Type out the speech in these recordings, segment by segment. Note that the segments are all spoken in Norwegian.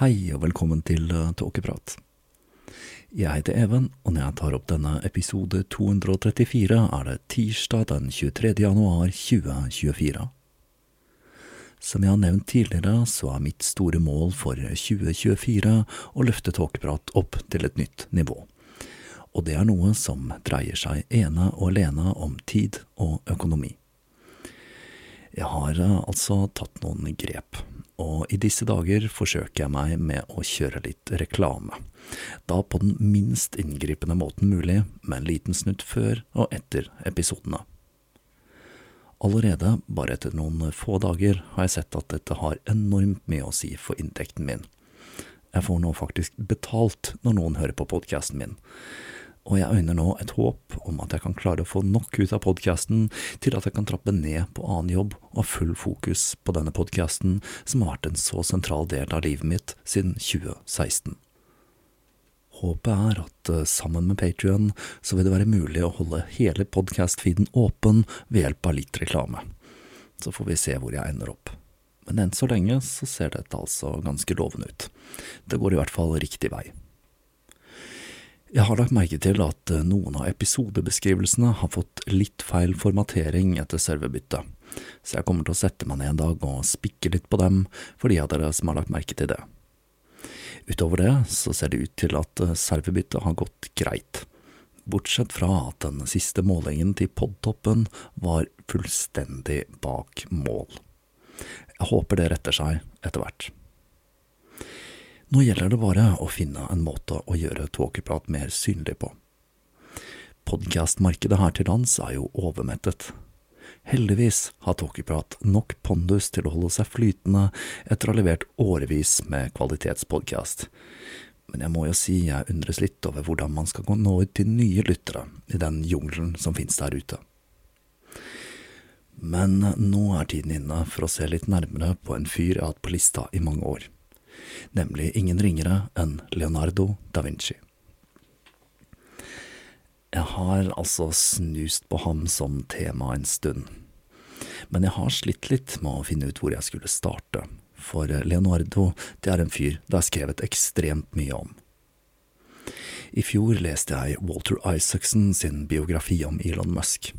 Hei og velkommen til uh, Tåkeprat. Jeg heter Even, og når jeg tar opp denne episode 234, er det tirsdag den 23. januar 2024. Som jeg har nevnt tidligere, så er mitt store mål for 2024 å løfte Tåkeprat opp til et nytt nivå. Og det er noe som dreier seg ene og alene om tid og økonomi. Jeg har uh, altså tatt noen grep og i disse dager forsøker jeg meg med å kjøre litt reklame. Da på den minst inngripende måten mulig, med en liten snutt før og etter episodene. Allerede, bare etter noen få dager, har jeg sett at dette har enormt mye å si for inntekten min. Jeg får nå faktisk betalt når noen hører på podkasten min, og jeg øyner nå et håp om at jeg kan klare å få nok ut av podkasten til at jeg kan trappe ned på annen jobb og ha full fokus på denne podkasten som har vært en så sentral del av livet mitt siden 2016. Håpet er at eh, sammen med Patrion så vil det være mulig å holde hele podkast-feeden åpen ved hjelp av litt reklame. Så får vi se hvor jeg ender opp. Men enn så lenge så ser dette altså ganske lovende ut. Det går i hvert fall riktig vei. Jeg har lagt merke til at eh, noen av episodebeskrivelsene har fått litt feil formatering etter serverbyttet, så jeg kommer til å sette meg ned en dag og spikke litt på dem for de av dere som har lagt merke til det. Utover det så ser det ut til at eh, serverbyttet har gått greit, bortsett fra at den siste målingen til podtoppen var fullstendig bak mål. Jeg håper det retter seg etter hvert. Nå gjelder det bare å finne en måte å gjøre tåkeprat mer synlig på. Podkastmarkedet her til lands er jo overmettet. Heldigvis har Tåkeprat nok pondus til å holde seg flytende etter å ha levert årevis med kvalitetspodkast. Men jeg må jo si jeg undres litt over hvordan man skal nå ut til nye lyttere i den jungelen som finnes der ute. Men nå er tiden inne for å se litt nærmere på en fyr jeg har hatt på lista i mange år nemlig ingen ringere enn Leonardo da Vinci. Jeg har altså snust på ham som tema en stund, men jeg har slitt litt med å finne ut hvor jeg skulle starte, for Leonardo det er en fyr det er skrevet ekstremt mye om. I fjor leste jeg Walter Isaacson sin biografi om Elon Musk.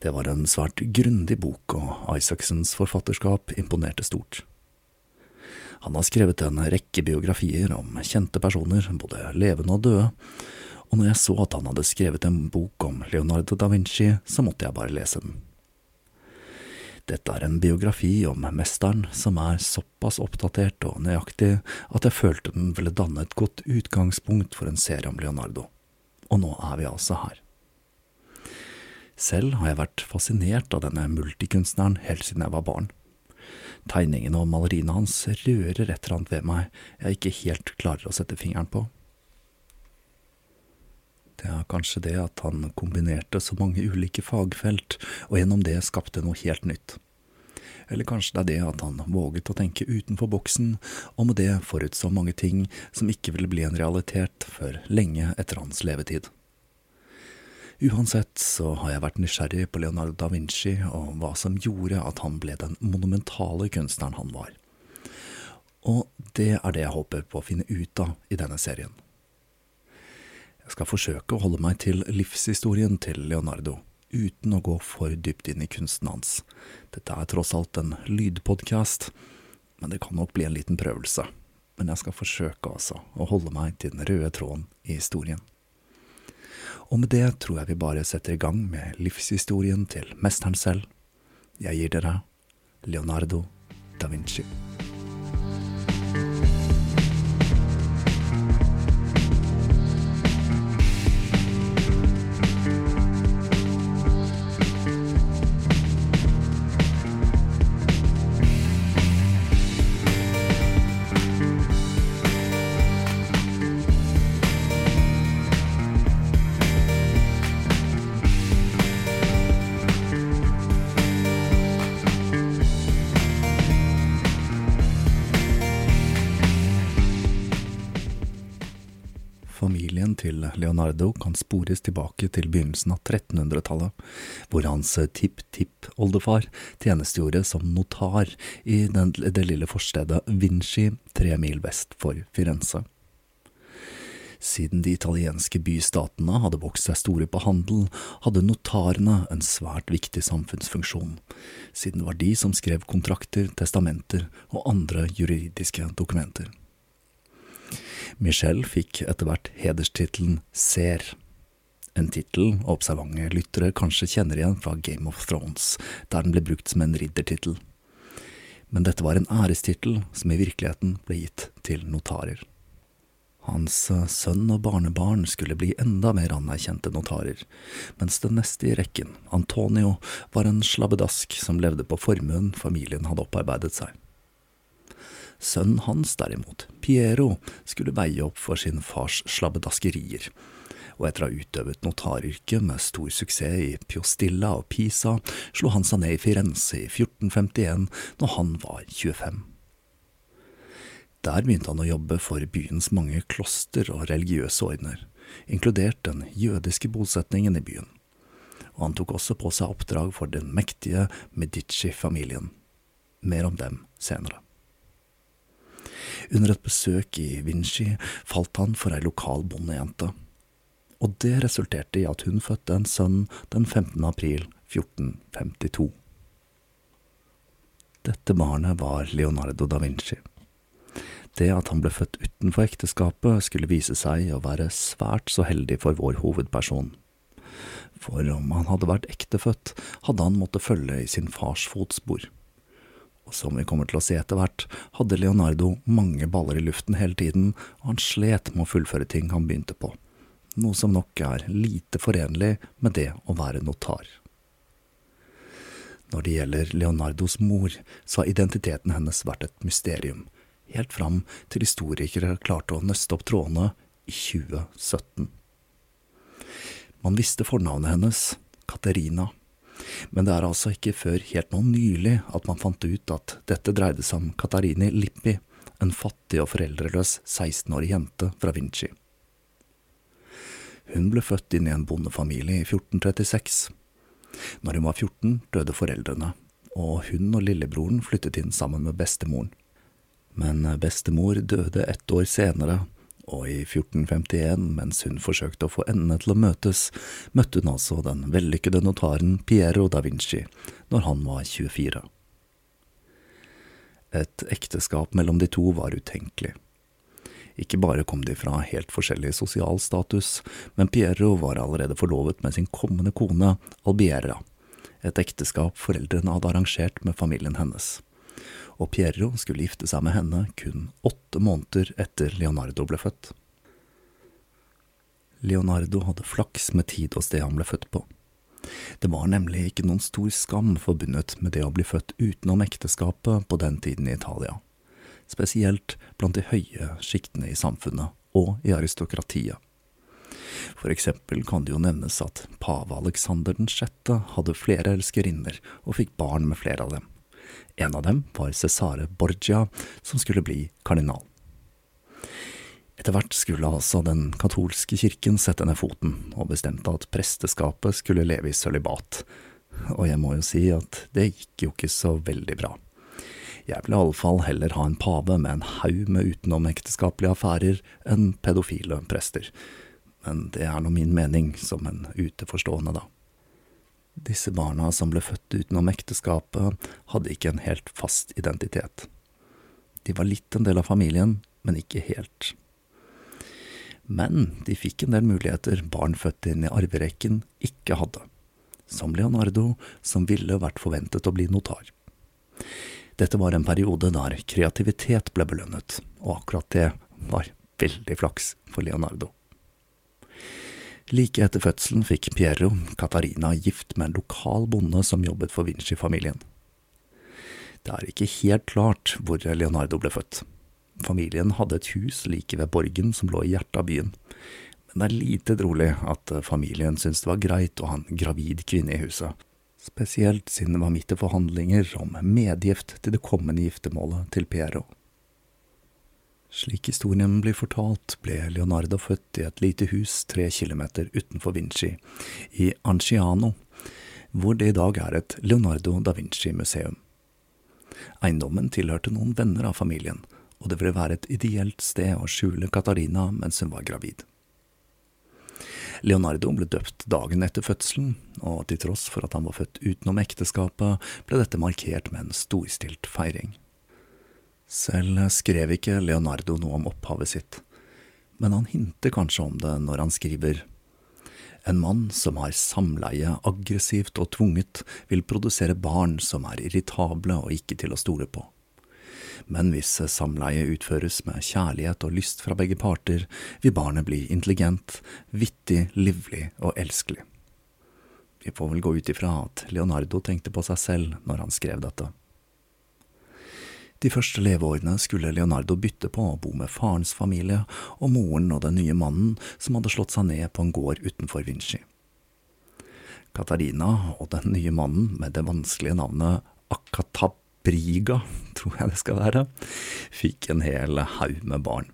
Det var en svært grundig bok, og Isaacsons forfatterskap imponerte stort. Han har skrevet en rekke biografier om kjente personer, både levende og døde, og når jeg så at han hadde skrevet en bok om Leonardo da Vinci, så måtte jeg bare lese den. Dette er en biografi om mesteren som er såpass oppdatert og nøyaktig at jeg følte den ville danne et godt utgangspunkt for en serie om Leonardo. Og nå er vi altså her. Selv har jeg vært fascinert av denne multikunstneren helt siden jeg var barn. Tegningene og maleriene hans rører et eller annet ved meg jeg ikke helt klarer å sette fingeren på. Det er kanskje det at han kombinerte så mange ulike fagfelt, og gjennom det skapte noe helt nytt. Eller kanskje det er det at han våget å tenke utenfor boksen, og med det forutså mange ting som ikke ville bli en realitet før lenge etter hans levetid. Uansett så har jeg vært nysgjerrig på Leonardo da Vinci og hva som gjorde at han ble den monumentale kunstneren han var. Og det er det jeg håper på å finne ut av i denne serien. Jeg skal forsøke å holde meg til livshistorien til Leonardo, uten å gå for dypt inn i kunsten hans. Dette er tross alt en lydpodkast, men det kan nok bli en liten prøvelse. Men jeg skal forsøke altså å holde meg til den røde tråden i historien. Og med det tror jeg vi bare setter i gang med livshistorien til mesteren selv. Jeg gir dere Leonardo da Vinci. Til kan spores tilbake til begynnelsen av 1300-tallet, hvor hans tipp-tipp-oldefar tjenestegjorde som notar i den, det lille forstedet Vinci, tre mil vest for Firenze. Siden de italienske bystatene hadde vokst seg store på handel, hadde notarene en svært viktig samfunnsfunksjon, siden det var de som skrev kontrakter, testamenter og andre juridiske dokumenter. Michel fikk etter hvert hederstittelen Ser, en tittel observante lyttere kanskje kjenner igjen fra Game of Thrones, der den ble brukt som en riddertittel. Men dette var en ærestittel som i virkeligheten ble gitt til notarer. Hans sønn og barnebarn skulle bli enda mer anerkjente notarer, mens den neste i rekken, Antonio, var en slabbedask som levde på formuen familien hadde opparbeidet seg. Sønnen hans derimot, Piero, skulle veie opp for sin fars slabbedaskerier, og etter å ha utøvet notaryrket med stor suksess i Piostilla og Pisa, slo han seg ned i Firenze i 1451 når han var 25. Der begynte han å jobbe for byens mange kloster og religiøse ordener, inkludert den jødiske bosetningen i byen, og han tok også på seg oppdrag for den mektige Medici-familien. Mer om dem senere. Under et besøk i Vinci falt han for ei lokal bondejente, og det resulterte i at hun fødte en sønn den 15. april 1452. Dette barnet var Leonardo da Vinci. Det at han ble født utenfor ekteskapet, skulle vise seg å være svært så heldig for vår hovedperson. For om han hadde vært ektefødt, hadde han måttet følge i sin fars fotspor. Som vi kommer til å se etter hvert, hadde Leonardo mange baller i luften hele tiden, og han slet med å fullføre ting han begynte på, noe som nok er lite forenlig med det å være notar. Når det gjelder Leonardos mor, så har identiteten hennes vært et mysterium, helt fram til historikere klarte å nøste opp trådene i 2017. Man visste fornavnet hennes, Katerina, men det er altså ikke før helt nå nylig at man fant ut at dette dreide seg om Katarini Lippi, en fattig og foreldreløs 16-årig jente fra Vinci. Hun ble født inn i en bondefamilie i 1436. Når hun var 14, døde foreldrene, og hun og lillebroren flyttet inn sammen med bestemoren. Men bestemor døde ett år senere, og i 1451, mens hun forsøkte å få endene til å møtes, møtte hun altså den vellykkede notaren Piero da Vinci når han var 24. Et ekteskap mellom de to var utenkelig. Ikke bare kom de fra helt forskjellig sosial status, men Piero var allerede forlovet med sin kommende kone Albiera, et ekteskap foreldrene hadde arrangert med familien hennes og Pierro skulle gifte seg med henne kun åtte måneder etter Leonardo ble født. Leonardo hadde flaks med tid og sted han ble født på. Det var nemlig ikke noen stor skam forbundet med det å bli født utenom ekteskapet på den tiden i Italia, spesielt blant de høye sjiktene i samfunnet og i aristokratiet. For eksempel kan det jo nevnes at pave Alexander 6. hadde flere elskerinner og fikk barn med flere av dem. En av dem var Cesare Borgia, som skulle bli kardinal. Etter hvert skulle altså den katolske kirken sette ned foten, og bestemte at presteskapet skulle leve i sølibat. Og jeg må jo si at det gikk jo ikke så veldig bra. Jeg vil iallfall heller ha en pave med en haug med utenomekteskapelige affærer enn pedofile prester. Men det er nå min mening som en uteforstående, da. Disse barna som ble født utenom ekteskapet, hadde ikke en helt fast identitet. De var litt en del av familien, men ikke helt. Men de fikk en del muligheter barn født inn i arverekken ikke hadde, som Leonardo, som ville vært forventet å bli notar. Dette var en periode der kreativitet ble belønnet, og akkurat det var veldig flaks for Leonardo. Like etter fødselen fikk Piero Catarina gift med en lokal bonde som jobbet for Vinci-familien. Det er ikke helt klart hvor Leonardo ble født. Familien hadde et hus like ved borgen som lå i hjertet av byen, men det er lite trolig at familien syntes det var greit å ha en gravid kvinne i huset, spesielt siden det var midt i forhandlinger om medgift til det kommende giftermålet til Piero. Slik historien blir fortalt, ble Leonardo født i et lite hus tre kilometer utenfor Vinci, i Anciano, hvor det i dag er et Leonardo da Vinci-museum. Eiendommen tilhørte noen venner av familien, og det ville være et ideelt sted å skjule Katarina mens hun var gravid. Leonardo ble døpt dagen etter fødselen, og til tross for at han var født utenom ekteskapet, ble dette markert med en storstilt feiring. Selv skrev ikke Leonardo noe om opphavet sitt, men han hinter kanskje om det når han skriver en mann som har samleie aggressivt og tvunget, vil produsere barn som er irritable og ikke til å stole på men hvis samleie utføres med kjærlighet og lyst fra begge parter, vil barnet bli intelligent, vittig, livlig og elskelig. Vi får vel gå ut ifra at Leonardo tenkte på seg selv når han skrev dette. De første leveårene skulle Leonardo bytte på å bo med farens familie og moren og den nye mannen som hadde slått seg ned på en gård utenfor Vinci. Katarina og den nye mannen med det vanskelige navnet Akatabriga, tror jeg det skal være, fikk en hel haug med barn.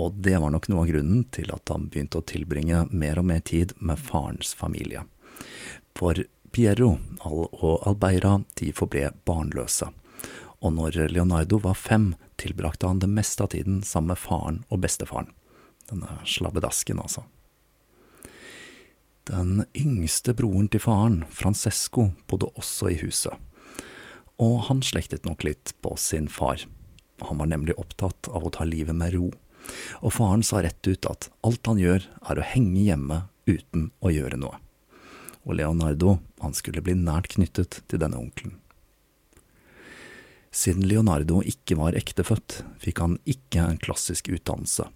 Og det var nok noe av grunnen til at han begynte å tilbringe mer og mer tid med farens familie. For Piero og Albeira de forble barnløse, og når Leonardo var fem, tilbrakte han det meste av tiden sammen med faren og bestefaren. Denne slabbedasken, altså. Den yngste broren til faren, Francesco, bodde også i huset og han slektet nok litt på sin far. Han var nemlig opptatt av å ta livet med ro, og faren sa rett ut at alt han gjør er å henge hjemme uten å gjøre noe. Og Leonardo, han skulle bli nært knyttet til denne onkelen. Siden Leonardo ikke var ektefødt, fikk han ikke en klassisk utdannelse,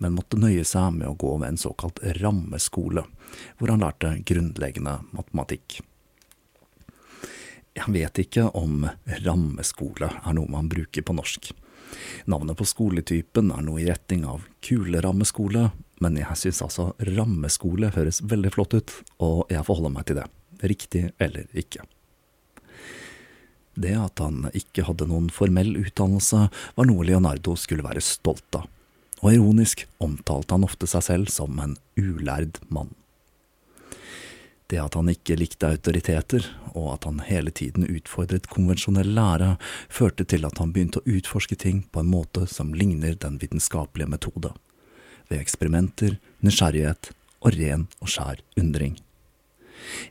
men måtte nøye seg med å gå ved en såkalt rammeskole, hvor han lærte grunnleggende matematikk. Jeg vet ikke om rammeskole er noe man bruker på norsk. Navnet på skoletypen er noe i retning av kulerammeskole, men jeg synes altså rammeskole høres veldig flott ut, og jeg forholder meg til det, riktig eller ikke. Det at han ikke hadde noen formell utdannelse, var noe Leonardo skulle være stolt av, og ironisk omtalte han ofte seg selv som en ulærd mann. Det at han ikke likte autoriteter, og at han hele tiden utfordret konvensjonell lære, førte til at han begynte å utforske ting på en måte som ligner den vitenskapelige metode, ved eksperimenter, nysgjerrighet og ren og skjær undring.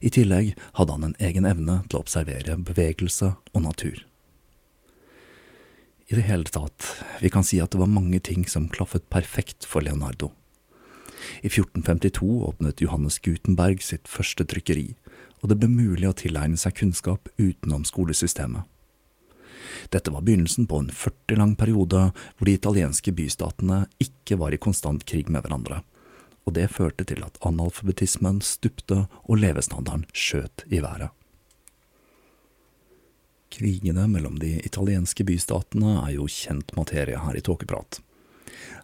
I tillegg hadde han en egen evne til å observere bevegelse og natur. I det hele tatt, vi kan si at det var mange ting som klaffet perfekt for Leonardo. I 1452 åpnet Johannes Gutenberg sitt første trykkeri, og det ble mulig å tilegne seg kunnskap utenom skolesystemet. Dette var begynnelsen på en 40 lang periode hvor de italienske bystatene ikke var i konstant krig med hverandre, og det førte til at analfabetismen stupte og levestandarden skjøt i været. Krigene mellom de italienske bystatene er jo kjent materie her i Tåkeprat.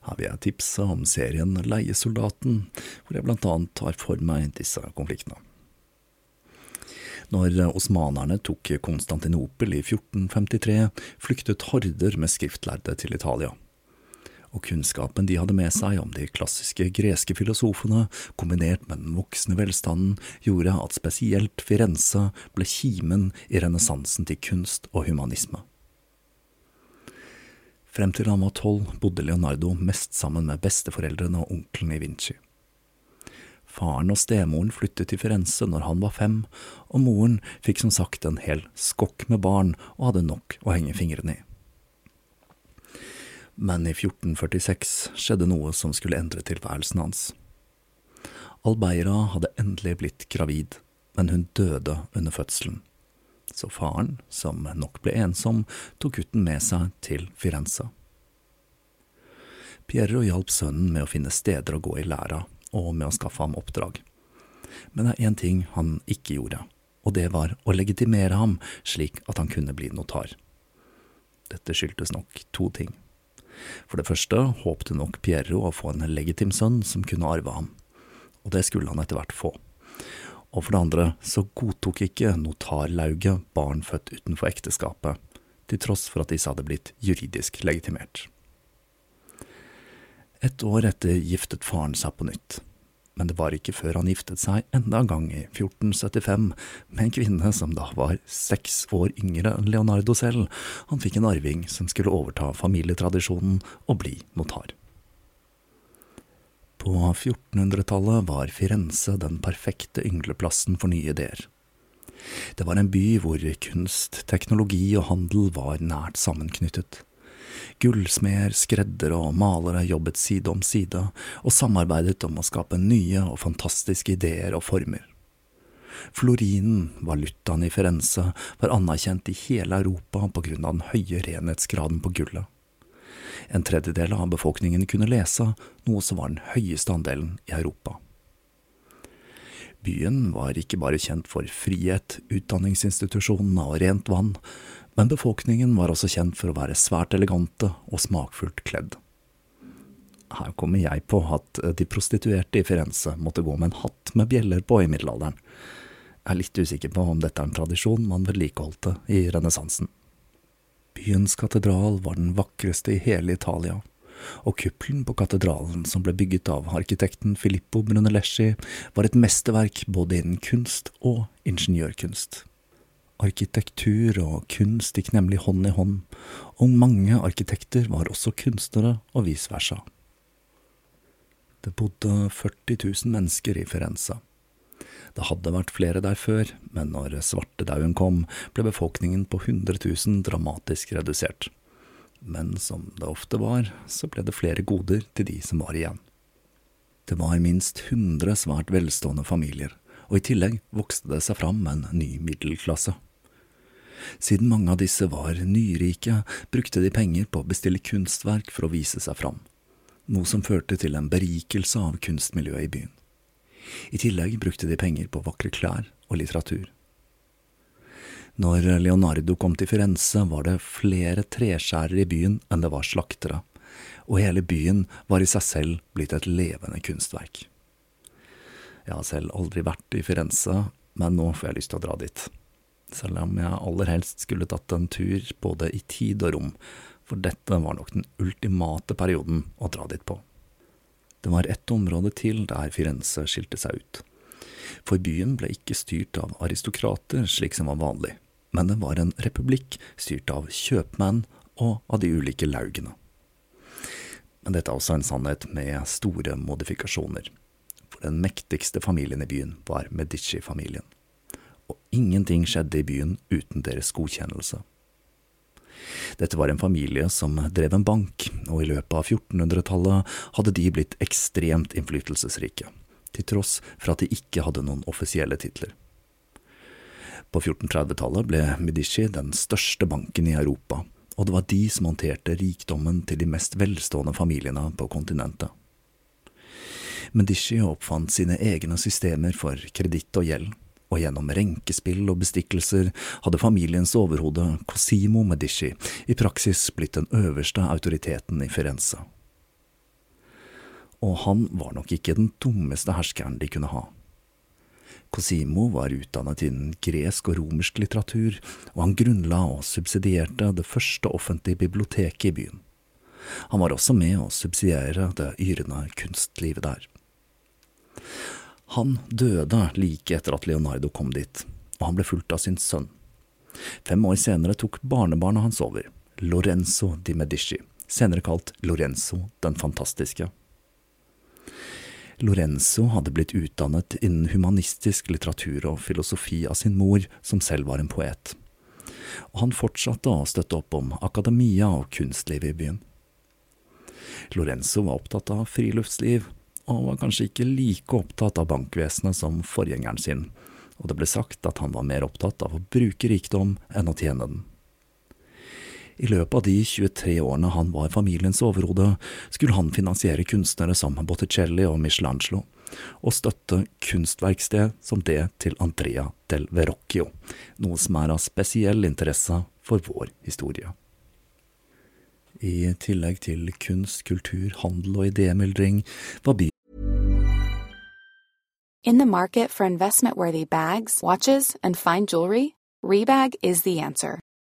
Her vil jeg tipse om serien Leiesoldaten, hvor jeg blant annet tar for meg disse konfliktene. Når osmanerne tok Konstantinopel i 1453, flyktet horder med skriftlærde til Italia og kunnskapen de hadde med seg om de klassiske greske filosofene, kombinert med den voksne velstanden, gjorde at spesielt Firenze ble kimen i renessansen til kunst og humanisme. Frem til han var tolv, bodde Leonardo mest sammen med besteforeldrene og onkelen i Vinci. Faren og stemoren flyttet til Firenze når han var fem, og moren fikk som sagt en hel skokk med barn og hadde nok å henge fingrene i. Men i 1446 skjedde noe som skulle endre tilværelsen hans. Albeira hadde endelig blitt gravid, men hun døde under fødselen. Så faren, som nok ble ensom, tok gutten med seg til Firenze. Pierro hjalp sønnen med å finne steder å gå i læra, og med å skaffe ham oppdrag. Men det er én ting han ikke gjorde, og det var å legitimere ham slik at han kunne bli notar. Dette skyldtes nok to ting. For det første håpte nok Pierro å få en legitim sønn som kunne arve ham, og det skulle han etter hvert få. Og for det andre så godtok ikke notarlauget barn født utenfor ekteskapet, til tross for at disse hadde blitt juridisk legitimert. Et år etter giftet faren seg på nytt, men det var ikke før han giftet seg enda en gang i 1475 med en kvinne som da var seks år yngre enn Leonardo selv. Han fikk en arving som skulle overta familietradisjonen og bli notar. På 1400-tallet var Firenze den perfekte yngleplassen for nye ideer. Det var en by hvor kunst, teknologi og handel var nært sammenknyttet. Gullsmeder, skreddere og malere jobbet side om side og samarbeidet om å skape nye og fantastiske ideer og former. Florinen, valutaen i Firenze, var anerkjent i hele Europa på grunn av den høye renhetsgraden på gullet. En tredjedel av befolkningen kunne lese, noe som var den høyeste andelen i Europa. Byen var ikke bare kjent for frihet, utdanningsinstitusjonene og rent vann, men befolkningen var også kjent for å være svært elegante og smakfullt kledd. Her kommer jeg på at de prostituerte i Firenze måtte gå med en hatt med bjeller på i middelalderen. Jeg er litt usikker på om dette er en tradisjon man vedlikeholdte i renessansen. Byens katedral var den vakreste i hele Italia, og kuppelen på katedralen, som ble bygget av arkitekten Filippo Brunelleschi, var et mesterverk både innen kunst og ingeniørkunst. Arkitektur og kunst gikk nemlig hånd i hånd, og mange arkitekter var også kunstnere og vice versa. Det bodde 40 000 mennesker i Firenze. Det hadde vært flere der før, men når svartedauden kom, ble befolkningen på 100 000 dramatisk redusert. Men som det ofte var, så ble det flere goder til de som var igjen. Det var minst 100 svært velstående familier, og i tillegg vokste det seg fram en ny middelklasse. Siden mange av disse var nyrike, brukte de penger på å bestille kunstverk for å vise seg fram, noe som førte til en berikelse av kunstmiljøet i byen. I tillegg brukte de penger på vakre klær og litteratur. Når Leonardo kom til Firenze, var det flere treskjærere i byen enn det var slaktere, og hele byen var i seg selv blitt et levende kunstverk. Jeg har selv aldri vært i Firenze, men nå får jeg lyst til å dra dit selv om jeg aller helst skulle tatt en tur både i tid og rom, for dette var nok den ultimate perioden å dra dit på. Det var ett område til der Firenze skilte seg ut. For byen ble ikke styrt av aristokrater slik som var vanlig, men det var en republikk styrt av kjøpmenn og av de ulike laugene. Men dette er også en sannhet med store modifikasjoner, for den mektigste familien i byen var Medici-familien og ingenting skjedde i byen uten deres godkjennelse. Dette var en familie som drev en bank, og i løpet av 1400-tallet hadde de blitt ekstremt innflytelsesrike, til tross for at de ikke hadde noen offisielle titler. På 1430-tallet ble Medici den største banken i Europa, og det var de som håndterte rikdommen til de mest velstående familiene på kontinentet. Medici oppfant sine egne systemer for kreditt og gjeld, og gjennom renkespill og bestikkelser hadde familiens overhode Cosimo Medici i praksis blitt den øverste autoriteten i Firenze. Og han var nok ikke den dummeste herskeren de kunne ha. Cosimo var utdannet innen gresk og romersk litteratur, og han grunnla og subsidierte det første offentlige biblioteket i byen. Han var også med å subsidiere det yrende kunstlivet der. Han døde like etter at Leonardo kom dit, og han ble fulgt av sin sønn. Fem år senere tok barnebarnet hans over, Lorenzo di Medici, senere kalt Lorenzo den fantastiske. Lorenzo hadde blitt utdannet innen humanistisk litteratur og filosofi av sin mor, som selv var en poet. Og han fortsatte å støtte opp om akademia og kunstlivet i byen. Lorenzo var opptatt av friluftsliv, og var kanskje ikke like opptatt av bankvesenet som forgjengeren sin, og det ble sagt at han var mer opptatt av å bruke rikdom enn å tjene den. I løpet av de 23 årene han var familiens overhode, skulle han finansiere kunstnere som Botticelli og Michelangelo, og støtte kunstverksted som det til Andrea del Verrocchio, noe som er av spesiell interesse for vår historie. I tillegg til kunst, kultur, handel og idémyldring var In the market for investment worthy bags, watches, and fine jewelry, Rebag is the answer.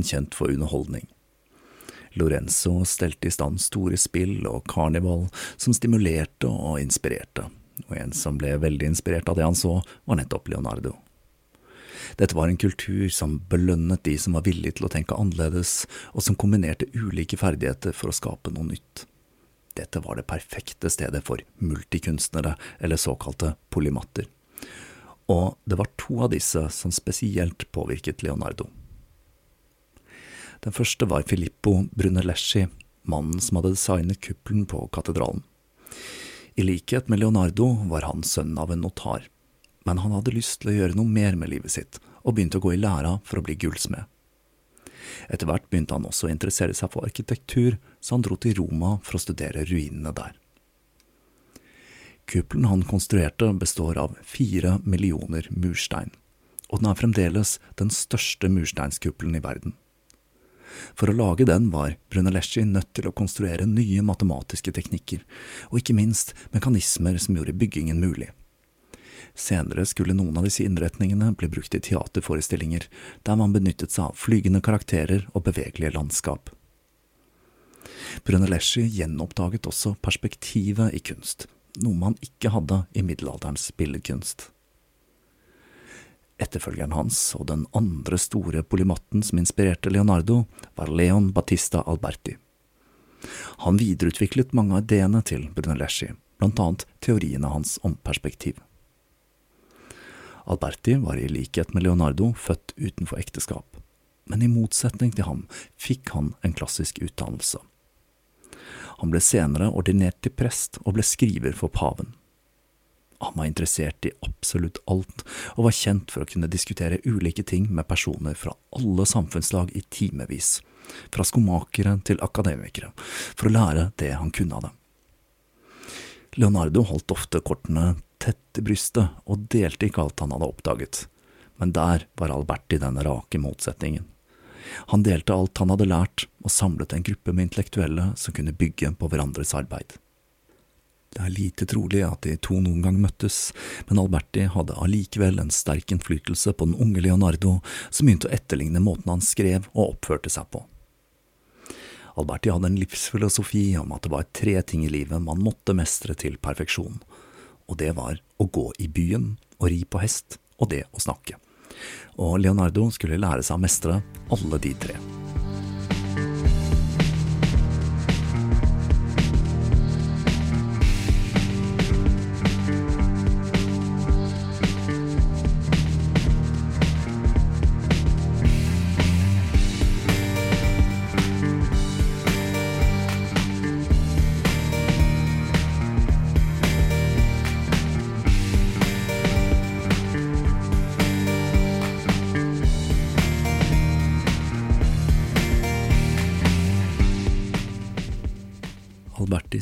Kjent for underholdning. Lorenzo stelte i stand store spill og karneval som stimulerte og inspirerte, og en som ble veldig inspirert av det han så, var nettopp Leonardo. Dette var en kultur som belønnet de som var villige til å tenke annerledes, og som kombinerte ulike ferdigheter for å skape noe nytt. Dette var det perfekte stedet for multikunstnere, eller såkalte polymatter. Og det var to av disse som spesielt påvirket Leonardo. Den første var Filippo Brunelleschi, mannen som hadde designet kuppelen på katedralen. I likhet med Leonardo var han sønn av en notar, men han hadde lyst til å gjøre noe mer med livet sitt, og begynte å gå i læra for å bli gullsmed. Etter hvert begynte han også å interessere seg for arkitektur, så han dro til Roma for å studere ruinene der. Kuppelen han konstruerte består av fire millioner murstein, og den er fremdeles den største mursteinskuppelen i verden. For å lage den var Brunelleschi nødt til å konstruere nye matematiske teknikker, og ikke minst mekanismer som gjorde byggingen mulig. Senere skulle noen av disse innretningene bli brukt i teaterforestillinger, der man benyttet seg av flygende karakterer og bevegelige landskap. Brunelleschi gjenoppdaget også perspektivet i kunst, noe man ikke hadde i middelalderens billedkunst. Etterfølgeren hans og den andre store polymatten som inspirerte Leonardo, var Leon Battista Alberti. Han videreutviklet mange av ideene til Brunelleschi, annet teoriene hans om perspektiv. Alberti var i likhet med Leonardo født utenfor ekteskap, men i motsetning til ham fikk han en klassisk utdannelse. Han ble senere ordinert til prest og ble skriver for paven. Han var interessert i absolutt alt, og var kjent for å kunne diskutere ulike ting med personer fra alle samfunnslag i timevis, fra skomakere til akademikere, for å lære det han kunne av dem. Leonardo holdt ofte kortene tett i brystet og delte ikke alt han hadde oppdaget, men der var Albert i den rake motsetningen. Han delte alt han hadde lært, og samlet en gruppe med intellektuelle som kunne bygge på hverandres arbeid. Det er lite trolig at de to noen gang møttes, men Alberti hadde allikevel en sterk innflytelse på den unge Leonardo, som begynte å etterligne måten han skrev og oppførte seg på. Alberti hadde en livsfilosofi om at det var tre ting i livet man måtte mestre til perfeksjon, og det var å gå i byen, å ri på hest og det å snakke. Og Leonardo skulle lære seg å mestre alle de tre.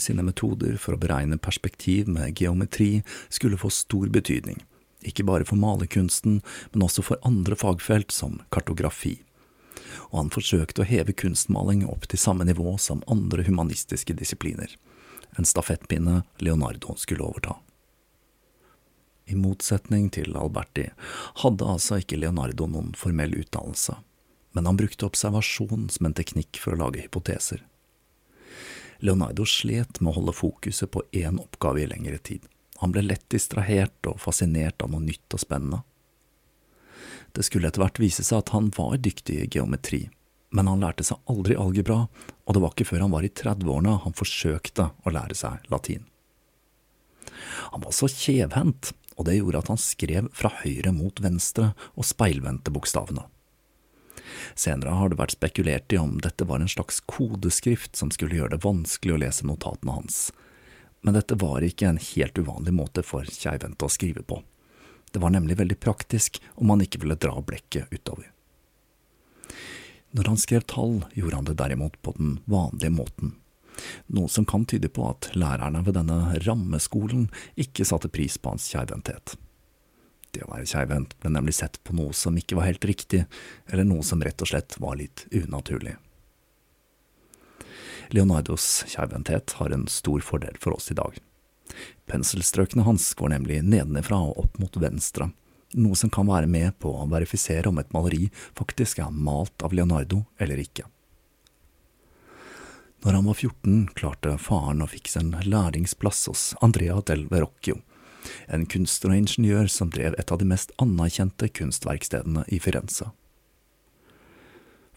Sine metoder for å beregne perspektiv med geometri skulle få stor betydning, ikke bare for malerkunsten, men også for andre fagfelt som kartografi. Og han forsøkte å heve kunstmaling opp til samme nivå som andre humanistiske disipliner, en stafettpinne Leonardo skulle overta. I motsetning til Alberti hadde altså ikke Leonardo noen formell utdannelse, men han brukte observasjon som en teknikk for å lage hypoteser. Leonardo slet med å holde fokuset på én oppgave i lengre tid. Han ble lett distrahert og fascinert av noe nytt og spennende. Det skulle etter hvert vise seg at han var dyktig i geometri, men han lærte seg aldri algebra, og det var ikke før han var i 30-årene han forsøkte å lære seg latin. Han var så kjevhendt, og det gjorde at han skrev fra høyre mot venstre og speilvendte bokstavene. Senere har det vært spekulert i om dette var en slags kodeskrift som skulle gjøre det vanskelig å lese notatene hans, men dette var ikke en helt uvanlig måte for Keivente å skrive på. Det var nemlig veldig praktisk om han ikke ville dra blekket utover. Når han skrev tall, gjorde han det derimot på den vanlige måten, noe som kan tyde på at lærerne ved denne rammeskolen ikke satte pris på hans keivhendthet. Det å være keivhendt ble nemlig sett på noe som ikke var helt riktig, eller noe som rett og slett var litt unaturlig. Leonardos keivhendthet har en stor fordel for oss i dag. Penselstrøkene hans går nemlig nedenifra og opp mot venstre, noe som kan være med på å verifisere om et maleri faktisk er malt av Leonardo eller ikke. Når han var 14, klarte faren å fikse en læringsplass hos Andrea del Verrocchio, en kunstner og ingeniør som drev et av de mest anerkjente kunstverkstedene i Firenze.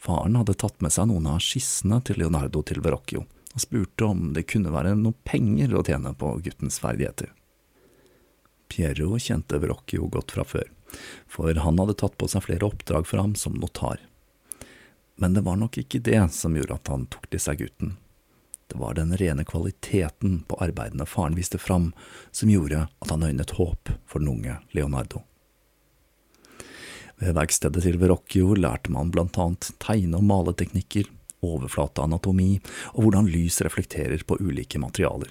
Faren hadde tatt med seg noen av skissene til Leonardo til Verrocchio, og spurte om det kunne være noe penger å tjene på guttens ferdigheter. Piero kjente Verrocchio godt fra før, for han hadde tatt på seg flere oppdrag for ham som notar. Men det var nok ikke det som gjorde at han tok til seg gutten. Det var den rene kvaliteten på arbeidene faren viste fram, som gjorde at han øynet håp for den unge Leonardo. Ved verkstedet til Verrocchio lærte man blant annet tegne- og maleteknikker, overflateanatomi og hvordan lys reflekterer på ulike materialer.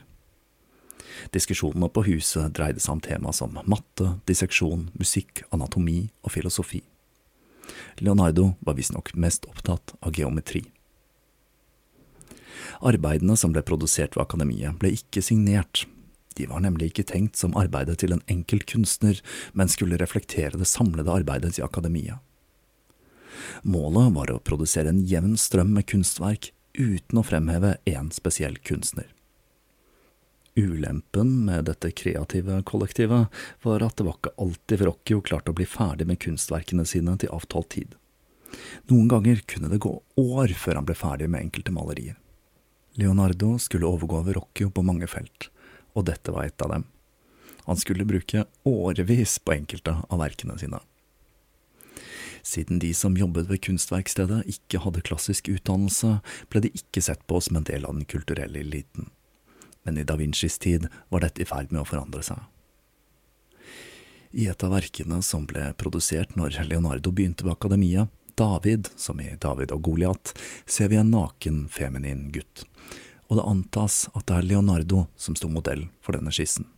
Diskusjonene på huset dreide seg om tema som matte, disseksjon, musikk, anatomi og filosofi. Leonardo var visstnok mest opptatt av geometri. Arbeidene som ble produsert ved akademiet, ble ikke signert. De var nemlig ikke tenkt som arbeidet til en enkelt kunstner, men skulle reflektere det samlede arbeidet i akademiet. Målet var å produsere en jevn strøm med kunstverk uten å fremheve én spesiell kunstner. Ulempen med dette kreative kollektivet var at det var ikke alltid Verrocchio klarte å bli ferdig med kunstverkene sine til avtalt tid. Noen ganger kunne det gå år før han ble ferdig med enkelte malerier. Leonardo skulle overgå Verrocchio på mange felt, og dette var et av dem. Han skulle bruke årevis på enkelte av verkene sine. Siden de som jobbet ved kunstverkstedet ikke hadde klassisk utdannelse, ble de ikke sett på som en del av den kulturelle eliten. Men i da Vincis tid var dette i ferd med å forandre seg. I et av verkene som ble produsert når Leonardo begynte ved akademiet, David, som i David og Goliat, ser vi en naken, feminin gutt, og det antas at det er Leonardo som sto modell for denne skissen.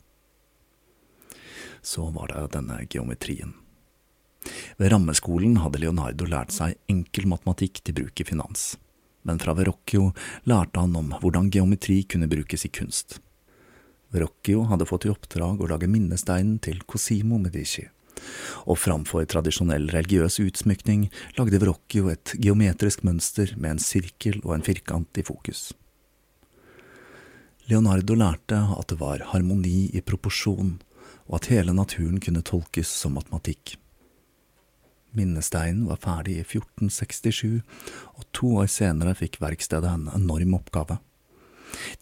Så var det denne geometrien. Ved rammeskolen hadde Leonardo lært seg enkel matematikk til bruk i finans, men fra Verrocchio lærte han om hvordan geometri kunne brukes i kunst. Verrocchio hadde fått i oppdrag å lage minnesteinen til Cosimo Medici, og framfor tradisjonell religiøs utsmykning lagde Verrocchio et geometrisk mønster med en sirkel og en firkant i fokus. Leonardo lærte at det var harmoni i proporsjon, og at hele naturen kunne tolkes som matematikk. Minnesteinen var ferdig i 1467, og to år senere fikk verkstedet en enorm oppgave.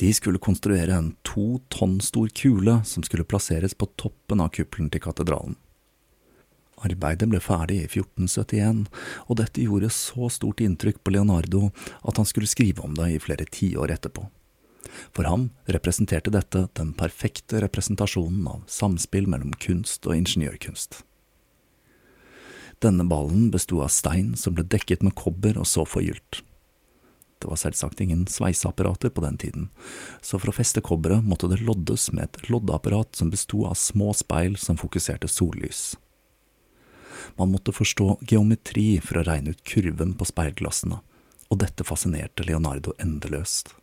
De skulle konstruere en to tonn stor kule som skulle plasseres på toppen av kuppelen til katedralen. Arbeidet ble ferdig i 1471, og dette gjorde så stort inntrykk på Leonardo at han skulle skrive om det i flere tiår etterpå. For ham representerte dette den perfekte representasjonen av samspill mellom kunst og ingeniørkunst. Denne ballen besto av stein som ble dekket med kobber og så forgylt. Det var selvsagt ingen sveiseapparater på den tiden, så for å feste kobberet måtte det loddes med et loddeapparat som besto av små speil som fokuserte sollys. Man måtte forstå geometri for å regne ut kurven på speilglassene, og dette fascinerte Leonardo endeløst.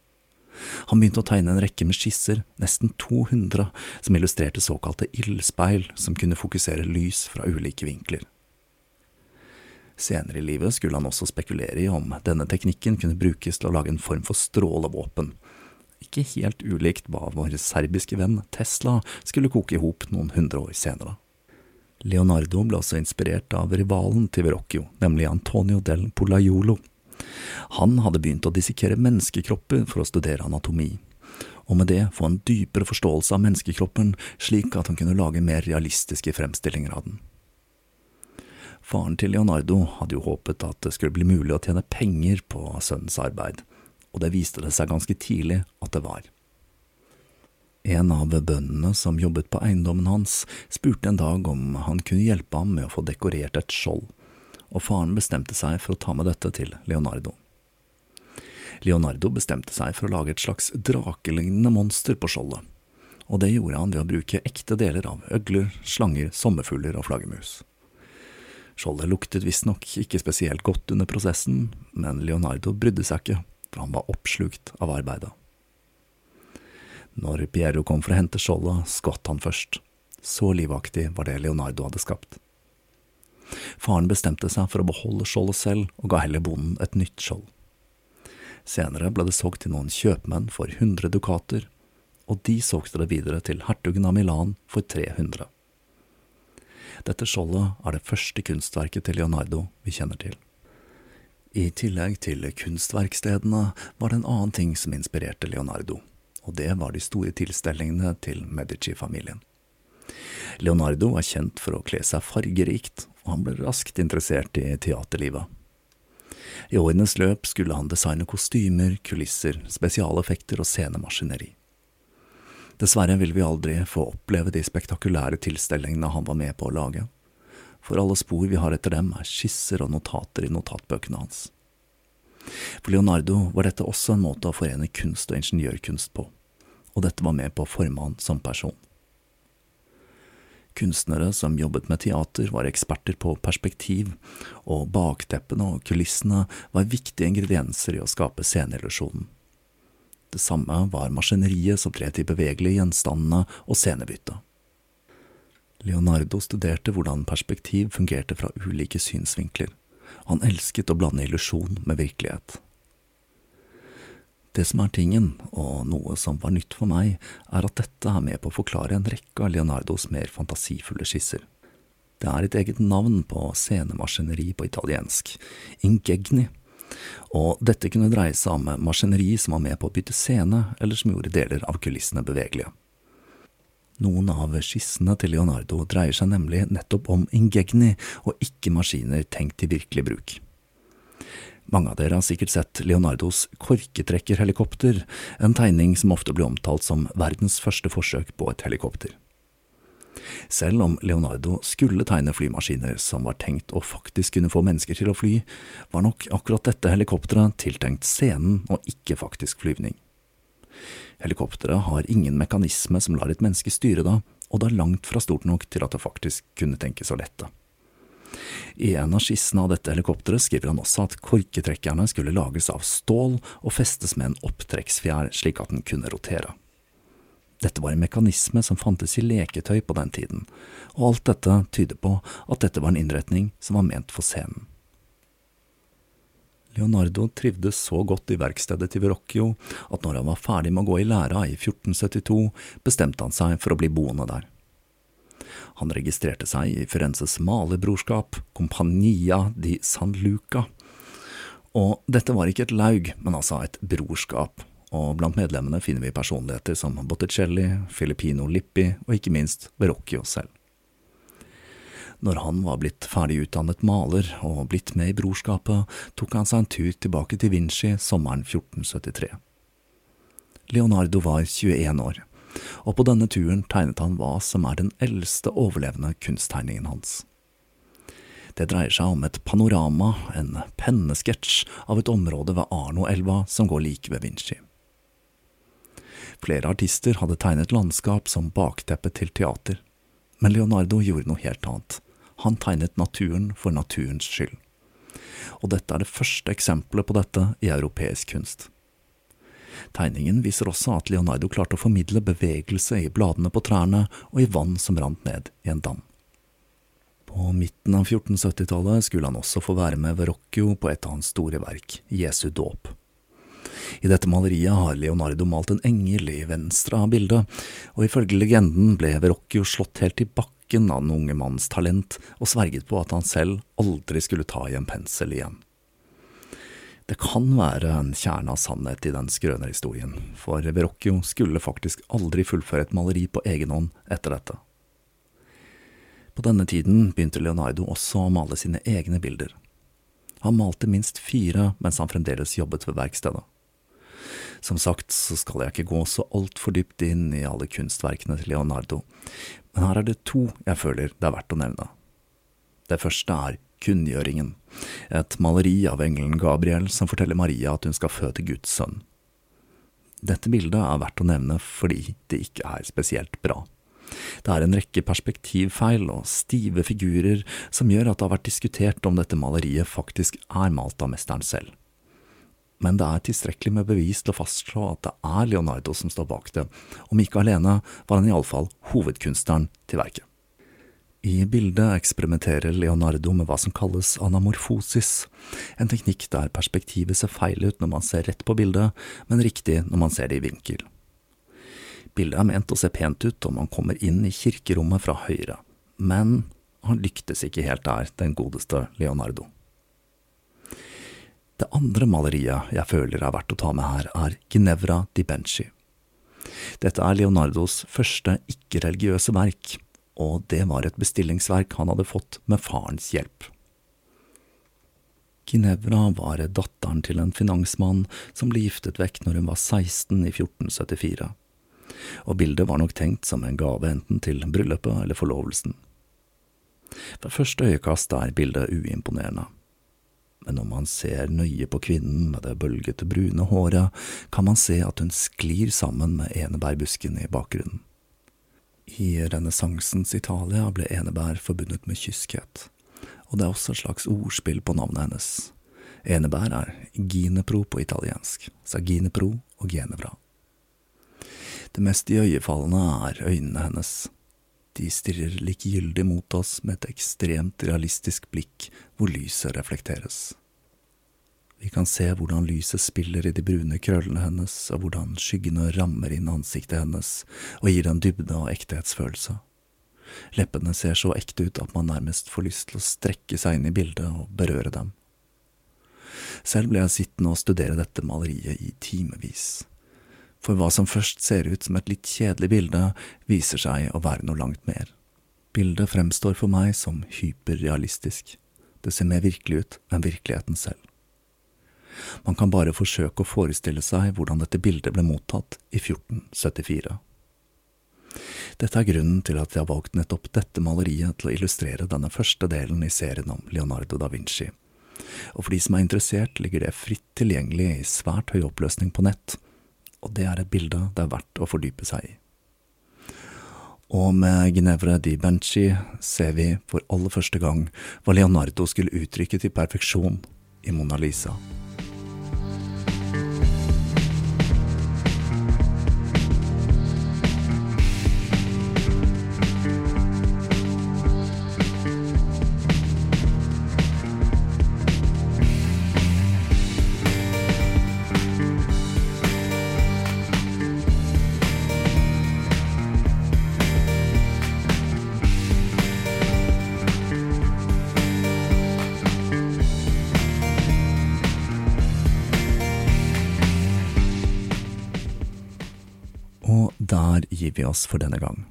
Han begynte å tegne en rekke med skisser, nesten 200, som illustrerte såkalte ildspeil som kunne fokusere lys fra ulike vinkler. Senere i livet skulle han også spekulere i om denne teknikken kunne brukes til å lage en form for strålevåpen, ikke helt ulikt hva vår serbiske venn Tesla skulle koke i hop noen hundre år senere. Leonardo ble også inspirert av rivalen til Verrocchio, nemlig Antonio del Polaiolo, han hadde begynt å dissekere menneskekropper for å studere anatomi, og med det få en dypere forståelse av menneskekroppen, slik at han kunne lage mer realistiske fremstillinger av den. Faren til Leonardo hadde jo håpet at det skulle bli mulig å tjene penger på sønnens arbeid, og det viste det seg ganske tidlig at det var. En av bøndene som jobbet på eiendommen hans, spurte en dag om han kunne hjelpe ham med å få dekorert et skjold og faren bestemte seg for å ta med dette til Leonardo. Leonardo bestemte seg for å lage et slags drakelignende monster på skjoldet, og det gjorde han ved å bruke ekte deler av øgler, slanger, sommerfugler og flaggermus. Skjoldet luktet visstnok ikke spesielt godt under prosessen, men Leonardo brydde seg ikke, for han var oppslukt av arbeidet. Når Piero kom for å hente skjoldet, skvatt han først. Så livaktig var det Leonardo hadde skapt. Faren bestemte seg for å beholde skjoldet selv, og ga heller bonden et nytt skjold. Senere ble det solgt til noen kjøpmenn for 100 dukater, og de solgte det videre til hertugen av Milan for 300. Dette skjoldet er det første kunstverket til Leonardo vi kjenner til. I tillegg til kunstverkstedene var det en annen ting som inspirerte Leonardo, og det var de store tilstelningene til Medici-familien. Leonardo var kjent for å kle seg fargerikt og han ble raskt interessert i teaterlivet. I årenes løp skulle han designe kostymer, kulisser, spesialeffekter og scenemaskineri. Dessverre vil vi aldri få oppleve de spektakulære tilstelningene han var med på å lage, for alle spor vi har etter dem er skisser og notater i notatbøkene hans. For Leonardo var dette også en måte å forene kunst og ingeniørkunst på, og dette var med på å forme han som person. Kunstnere som jobbet med teater, var eksperter på perspektiv, og bakteppene og kulissene var viktige ingredienser i å skape sceneillusjonen. Det samme var maskineriet som tret de bevegelige gjenstandene og scenebyttet. Leonardo studerte hvordan perspektiv fungerte fra ulike synsvinkler. Han elsket å blande illusjon med virkelighet. Det som er tingen, og noe som var nytt for meg, er at dette er med på å forklare en rekke av Leonardos mer fantasifulle skisser. Det er et eget navn på scenemaskineri på italiensk, ingegni, og dette kunne dreie seg om maskineri som var med på å bytte scene, eller som gjorde deler av kulissene bevegelige. Noen av skissene til Leonardo dreier seg nemlig nettopp om ingegni, og ikke maskiner tenkt til virkelig bruk. Mange av dere har sikkert sett Leonardos korketrekkerhelikopter, en tegning som ofte blir omtalt som verdens første forsøk på et helikopter. Selv om Leonardo skulle tegne flymaskiner som var tenkt å faktisk kunne få mennesker til å fly, var nok akkurat dette helikopteret tiltenkt scenen og ikke faktisk flyvning. Helikopteret har ingen mekanisme som lar et menneske styre det, og det er langt fra stort nok til at det faktisk kunne tenkes å lette. I en av skissene av dette helikopteret skriver han også at korketrekkerne skulle lages av stål og festes med en opptrekksfjær slik at den kunne rotere. Dette var en mekanisme som fantes i leketøy på den tiden, og alt dette tyder på at dette var en innretning som var ment for scenen. Leonardo trivdes så godt i verkstedet til Verrocchio at når han var ferdig med å gå i læra i 1472, bestemte han seg for å bli boende der. Han registrerte seg i Firenzes malerbrorskap, Compagnia di San Luca, og dette var ikke et laug, men altså et brorskap, og blant medlemmene finner vi personligheter som Botticelli, Filippino Lippi og ikke minst Verrocchio selv. Når han var blitt ferdigutdannet maler og blitt med i brorskapet, tok han seg en tur tilbake til Vinci sommeren 1473. Leonardo var 21 år, og på denne turen tegnet han hva som er den eldste overlevende kunsttegningen hans. Det dreier seg om et panorama, en pennesketsj av et område ved Arno-elva som går like ved Vinci. Flere artister hadde tegnet landskap som bakteppe til teater, men Leonardo gjorde noe helt annet. Han tegnet naturen for naturens skyld. Og dette er det første eksempelet på dette i europeisk kunst. Tegningen viser også at Leonardo klarte å formidle bevegelse i bladene på trærne og i vann som rant ned i en dam. På midten av 1470-tallet skulle han også få være med Verrocchio på et av hans store verk, Jesu dåp. I dette maleriet har Leonardo malt en engel i venstre av bildet, og ifølge legenden ble Verrocchio slått helt i bakken av den unge mannens talent, og sverget på at han selv aldri skulle ta i en pensel igjen. Det kan være en kjerne av sannhet i den skrønerhistorien, for Verrocchio skulle faktisk aldri fullføre et maleri på egen hånd etter dette. På denne tiden begynte Leonardo også å male sine egne bilder. Han malte minst fire mens han fremdeles jobbet ved verkstedet. Som sagt så skal jeg ikke gå så altfor dypt inn i alle kunstverkene til Leonardo, men her er det to jeg føler det er verdt å nevne. Det første er Kunngjøringen, et maleri av engelen Gabriel som forteller Maria at hun skal føde Guds sønn. Dette bildet er verdt å nevne fordi det ikke er spesielt bra. Det er en rekke perspektivfeil og stive figurer som gjør at det har vært diskutert om dette maleriet faktisk er malt av mesteren selv men det er tilstrekkelig med bevis til å fastslå at det er Leonardo som står bak det. Om ikke alene, var han iallfall hovedkunstneren til verket. I bildet eksperimenterer Leonardo med hva som kalles anamorfosis, en teknikk der perspektivet ser feil ut når man ser rett på bildet, men riktig når man ser det i vinkel. Bildet er ment å se pent ut om man kommer inn i kirkerommet fra høyre, men han lyktes ikke helt der, den godeste Leonardo. Det andre maleriet jeg føler er verdt å ta med her, er Ginevra di Benci. Dette er Leonardos første ikke-religiøse verk, og det var et bestillingsverk han hadde fått med farens hjelp. Ginevra var datteren til en finansmann som ble giftet vekk når hun var 16 i 1474, og bildet var nok tenkt som en gave enten til bryllupet eller forlovelsen. Ved første øyekast er bildet uimponerende men når man ser nøye på kvinnen med det bølgete brune håret, kan man se at hun sklir sammen med enebærbusken i bakgrunnen. I renessansens Italia ble enebær forbundet med kyskhet, og det er også et slags ordspill på navnet hennes. Enebær er ginepro på italiensk, så ginepro og genevra. Det mest iøynefallende er øynene hennes. De stirrer likegyldig mot oss med et ekstremt realistisk blikk hvor lyset reflekteres. Vi kan se hvordan lyset spiller i de brune krøllene hennes, og hvordan skyggene rammer inn ansiktet hennes og gir den dybde og ekthetsfølelse. Leppene ser så ekte ut at man nærmest får lyst til å strekke seg inn i bildet og berøre dem. Selv ble jeg sittende og studere dette maleriet i timevis. For hva som først ser ut som et litt kjedelig bilde, viser seg å være noe langt mer. Bildet fremstår for meg som hyperrealistisk. Det ser mer virkelig ut enn virkeligheten selv. Man kan bare forsøke å forestille seg hvordan dette bildet ble mottatt i 1474. Dette er grunnen til at jeg har valgt nettopp dette maleriet til å illustrere denne første delen i serien om Leonardo da Vinci. Og for de som er interessert, ligger det fritt tilgjengelig i svært høy oppløsning på nett, og det er et bilde det er verdt å fordype seg i. Og med Ginevra di Benci ser vi for aller første gang hva Leonardo skulle uttrykke til perfeksjon i Mona Lisa. Gir vi oss for denne gang.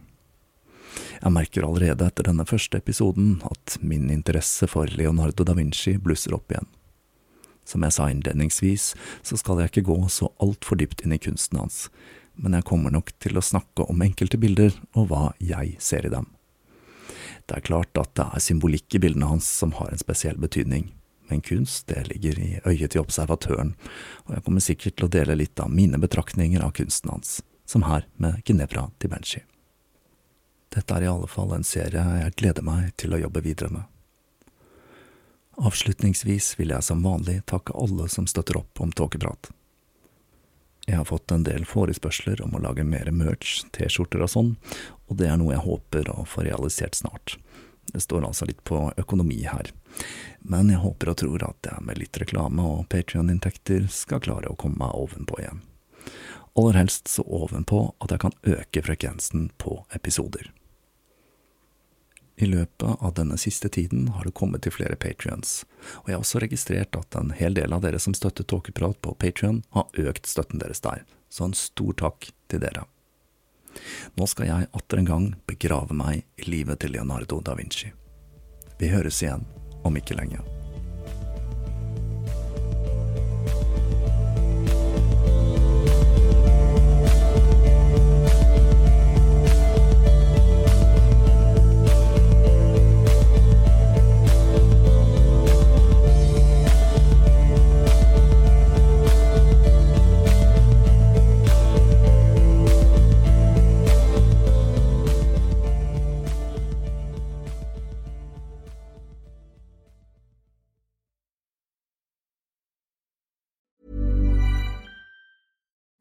Jeg merker allerede etter denne første episoden at min interesse for Leonardo da Vinci blusser opp igjen. Som jeg sa innledningsvis, så skal jeg ikke gå så altfor dypt inn i kunsten hans, men jeg kommer nok til å snakke om enkelte bilder og hva jeg ser i dem. Det er klart at det er symbolikk i bildene hans som har en spesiell betydning, men kunst det ligger i øyet til observatøren, og jeg kommer sikkert til å dele litt av mine betraktninger av kunsten hans, som her med Ginevra di Benci. Dette er i alle fall en serie jeg gleder meg til å jobbe videre med. Avslutningsvis vil jeg som vanlig takke alle som støtter opp om Tåkeprat. Jeg har fått en del forespørsler om å lage mer merch, T-skjorter og sånn, og det er noe jeg håper å få realisert snart. Det står altså litt på økonomi her, men jeg håper og tror at jeg med litt reklame og Patrion-inntekter skal klare å komme meg ovenpå igjen. Aller helst så ovenpå at jeg kan øke frekvensen på episoder. I løpet av denne siste tiden har det kommet til flere patrions, og jeg har også registrert at en hel del av dere som støtter Tåkeprat på Patrion, har økt støtten deres der, så en stor takk til dere. Nå skal jeg atter en gang begrave meg i livet til Leonardo da Vinci. Vi høres igjen om ikke lenge.